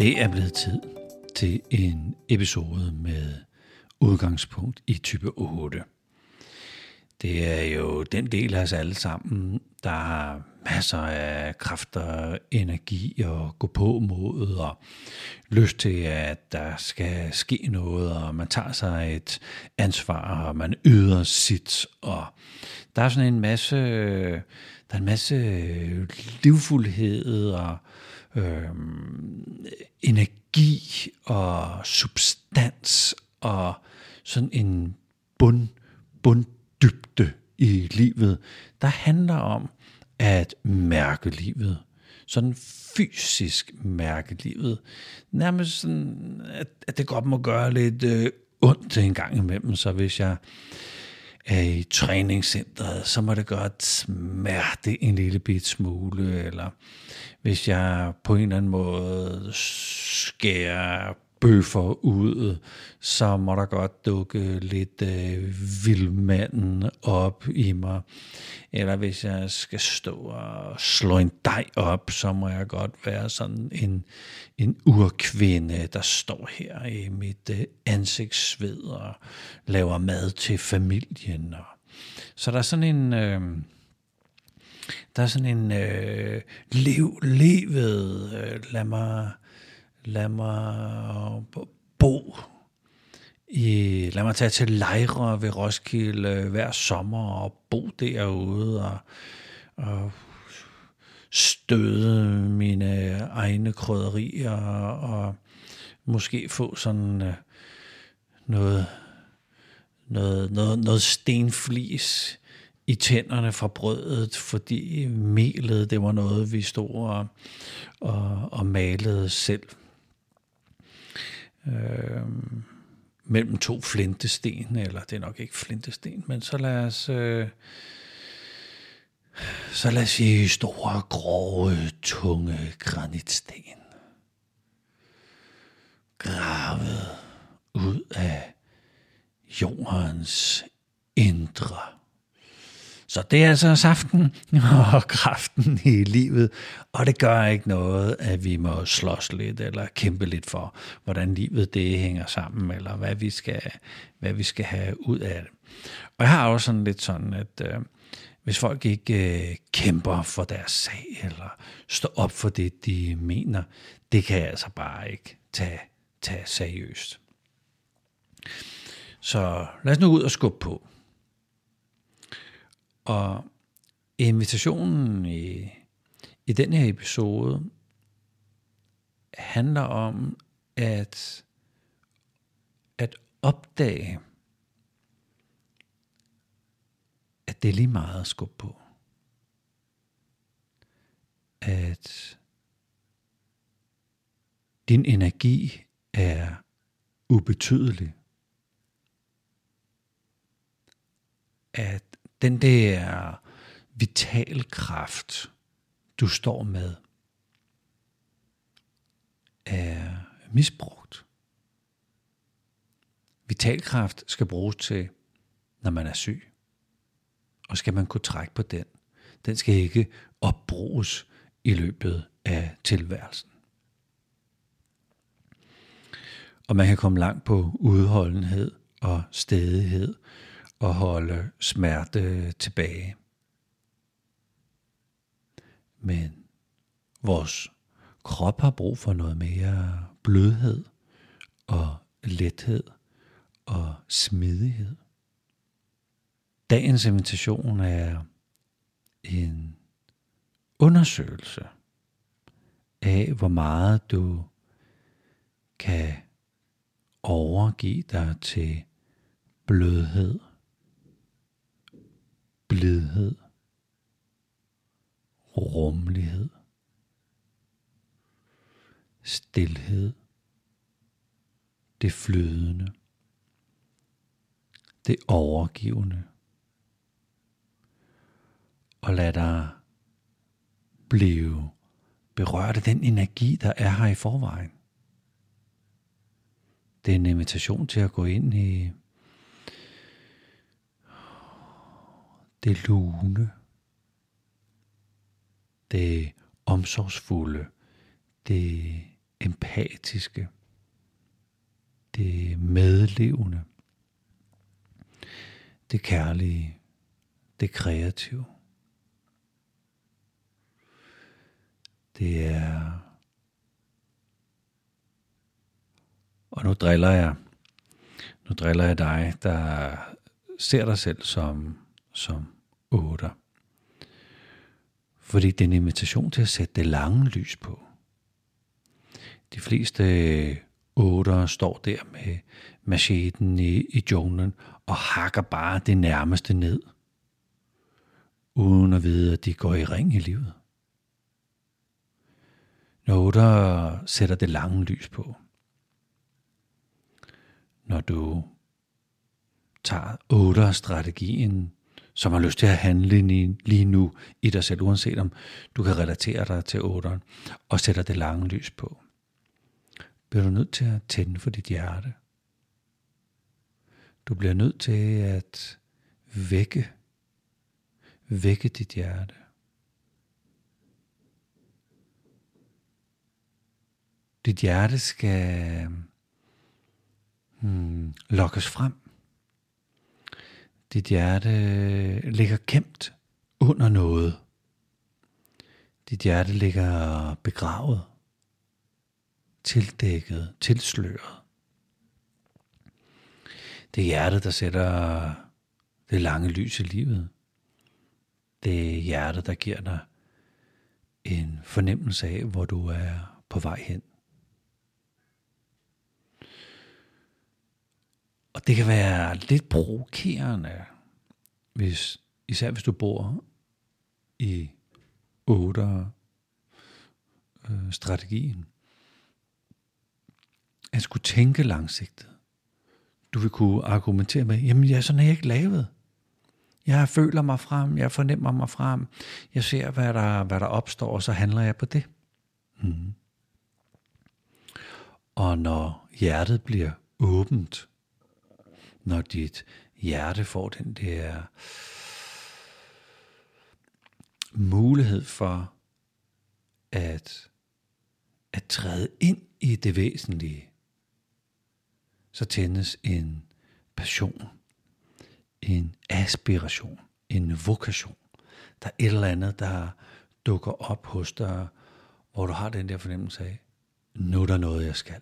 Det er blevet tid til en episode med udgangspunkt i type 8. Det er jo den del af os alle sammen, der har masser af kræfter, energi og gå på mod og lyst til, at der skal ske noget, og man tager sig et ansvar, og man yder sit. Og der er sådan en masse, der er en masse livfuldhed og øh, energi og substans og sådan en bund, bunddybde i livet, der handler om at mærke livet. Sådan fysisk mærke livet. Nærmest sådan, at, at det godt må gøre lidt øh, ondt en gang imellem. Så hvis jeg er i træningscenteret, så må det godt smerte en lille bit smule, eller hvis jeg på en eller anden måde skærer bøffer ud, så må der godt dukke lidt øh, vildmanden op i mig. Eller hvis jeg skal stå og slå en dej op, så må jeg godt være sådan en, en urkvinde, der står her i mit øh, ansigtssved og laver mad til familien. Og så der er sådan en... Øh, der er sådan en øh, lev, levet, øh, lad mig lad mig øh, bo i, lad mig tage til lejre ved Roskilde hver sommer og bo derude og, og støde mine egne krydderier og og måske få sådan øh, noget, noget, noget, noget stenflis i tænderne fra brødet, fordi melet, det var noget, vi stod og, og, og malede selv øh, mellem to flintesten, eller det er nok ikke flintesten, men så lad os, øh, så lad os sige store, grove, tunge granitsten. Gravet ud af jordens indre. Så det er altså saften og kraften i livet, og det gør ikke noget, at vi må slås lidt eller kæmpe lidt for, hvordan livet det hænger sammen, eller hvad vi skal, hvad vi skal have ud af det. Og jeg har også sådan lidt sådan, at øh, hvis folk ikke øh, kæmper for deres sag, eller står op for det, de mener, det kan jeg altså bare ikke tage, tage seriøst. Så lad os nu ud og skubbe på. Og invitationen i, i den her episode handler om at, at opdage, at det er lige meget at skubbe på. At din energi er ubetydelig. At den der vital kraft, du står med, er misbrugt. Vitalkraft skal bruges til, når man er syg. Og skal man kunne trække på den. Den skal ikke opbruges i løbet af tilværelsen. Og man kan komme langt på udholdenhed og stedighed at holde smerte tilbage. Men vores krop har brug for noget mere blødhed og lethed og smidighed. Dagens invitation er en undersøgelse af, hvor meget du kan overgive dig til blødhed blidhed, rummelighed, stilhed, det flydende, det overgivende. Og lad dig blive berørt af den energi, der er her i forvejen. Det er en invitation til at gå ind i det lune, det omsorgsfulde, det empatiske, det medlevende, det kærlige, det kreative. Det er... Og nu driller jeg. Nu driller jeg dig, der ser dig selv som, som otter. Fordi det er en invitation til at sætte det lange lys på. De fleste øh, otter står der med macheten i, i junglen og hakker bare det nærmeste ned, uden at vide, at de går i ring i livet. Når otter sætter det lange lys på, når du tager otter strategien som har lyst til at handle lige nu i dig selv, uanset om du kan relatere dig til otteren, og sætter det lange lys på. Bliver du nødt til at tænde for dit hjerte. Du bliver nødt til at vække, vække dit hjerte. Dit hjerte skal hmm, lokkes frem. Dit hjerte øh, ligger gemt under noget. Dit hjerte ligger begravet, tildækket, tilsløret. Det er hjertet, der sætter det lange lys i livet. Det er hjertet, der giver dig en fornemmelse af, hvor du er på vej hen. Og det kan være lidt provokerende, hvis, især hvis du bor i 8 øh, strategien. At skulle tænke langsigtet. Du vil kunne argumentere med, jamen jeg er jeg ikke lavet. Jeg føler mig frem, jeg fornemmer mig frem, jeg ser, hvad der, hvad der opstår, og så handler jeg på det. Mm. Og når hjertet bliver åbent, når dit hjerte får den der mulighed for at, at træde ind i det væsentlige, så tændes en passion, en aspiration, en vokation. Der er et eller andet, der dukker op hos dig, hvor du har den der fornemmelse af, nu er der noget, jeg skal.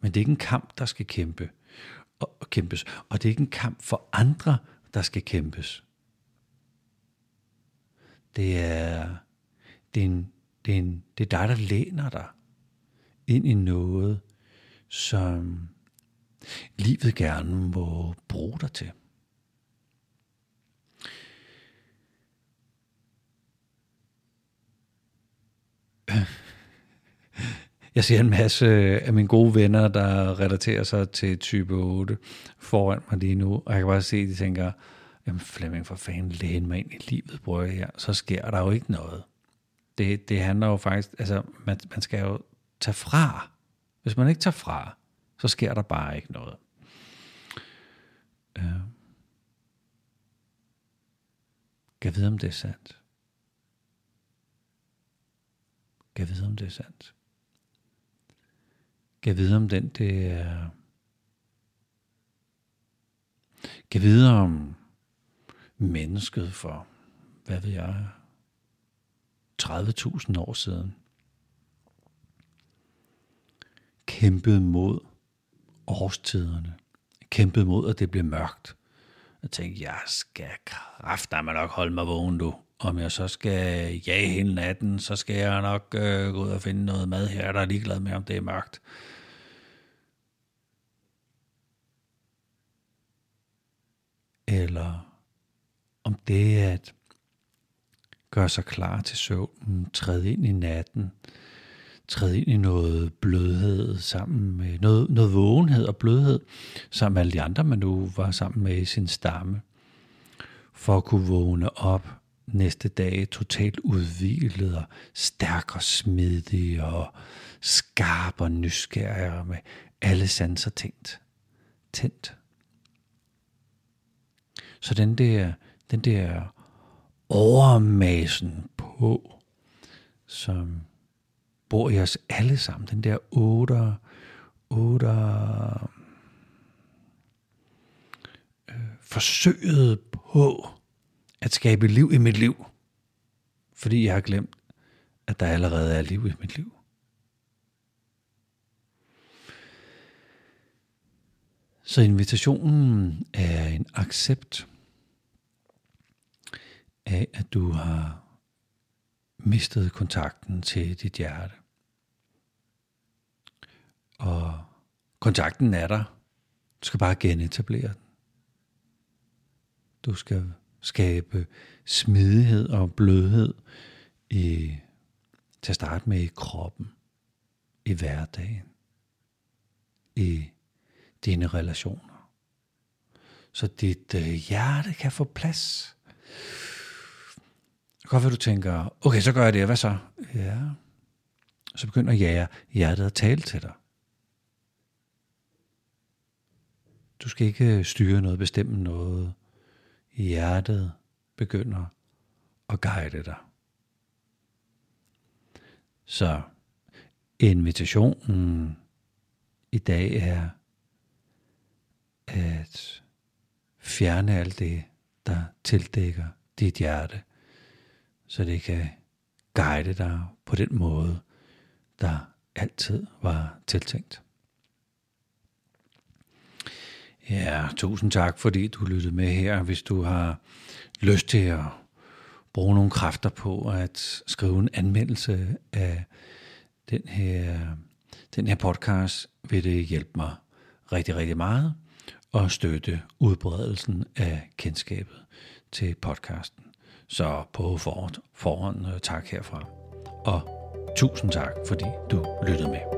Men det er ikke en kamp, der skal kæmpe og kæmpes. Og det er ikke en kamp for andre, der skal kæmpes. Det er, det er, en, det er, en, det er dig, der læner dig ind i noget, som livet gerne må bruge dig til. Jeg ser en masse øh, af mine gode venner, der relaterer sig til type 8 foran mig lige nu, og jeg kan bare se, at de tænker, jamen Flemming, for fanden, læn mig ind i livet, bror jeg her. Så sker der jo ikke noget. Det, det handler jo faktisk, altså man, man skal jo tage fra. Hvis man ikke tager fra, så sker der bare ikke noget. Øh. Kan vide, om det er sandt. Kan vide, om det er sandt. Kan vide om den, det er... Kan vide om mennesket for, hvad ved jeg, 30.000 år siden. Kæmpede mod årstiderne. Kæmpede mod, at det blev mørkt. Jeg tænkte, jeg skal mig nok holde mig vågen, du. Om jeg så skal jage hele natten, så skal jeg nok øh, gå ud og finde noget mad her, der er ligeglad med, om det er mørkt. Eller om det er at gøre sig klar til søvnen, træde ind i natten, træde ind i noget blødhed sammen med, noget, noget vågenhed og blødhed sammen med alle de andre, man nu var sammen med i sin stamme, for at kunne vågne op næste dag totalt udvilet og stærk og smidig og skarp og nysgerrig og med alle sanser tændt. Tændt. Så den der, den der overmasen på, som bor i os alle sammen. Den der otter, otter øh, forsøget på at skabe liv i mit liv. Fordi jeg har glemt, at der allerede er liv i mit liv. Så invitationen er en accept af, at du har mistet kontakten til dit hjerte. Og kontakten er der. Du skal bare genetablere den. Du skal skabe smidighed og blødhed i, til at starte med i kroppen, i hverdagen, i dine relationer. Så dit øh, hjerte kan få plads. Godt være, du tænker, okay, så gør jeg det, hvad så? Ja. Så begynder jeg, hjertet at tale til dig. Du skal ikke øh, styre noget, bestemme noget. Hjertet begynder at guide dig. Så invitationen i dag er at fjerne alt det, der tildækker dit hjerte, så det kan guide dig på den måde, der altid var tiltænkt. Ja, tusind tak, fordi du lyttede med her. Hvis du har lyst til at bruge nogle kræfter på at skrive en anmeldelse af den her, den her podcast, vil det hjælpe mig rigtig, rigtig meget og støtte udbredelsen af kendskabet til podcasten. Så på forhånd, forhånd øh, tak herfra. Og tusind tak, fordi du lyttede med.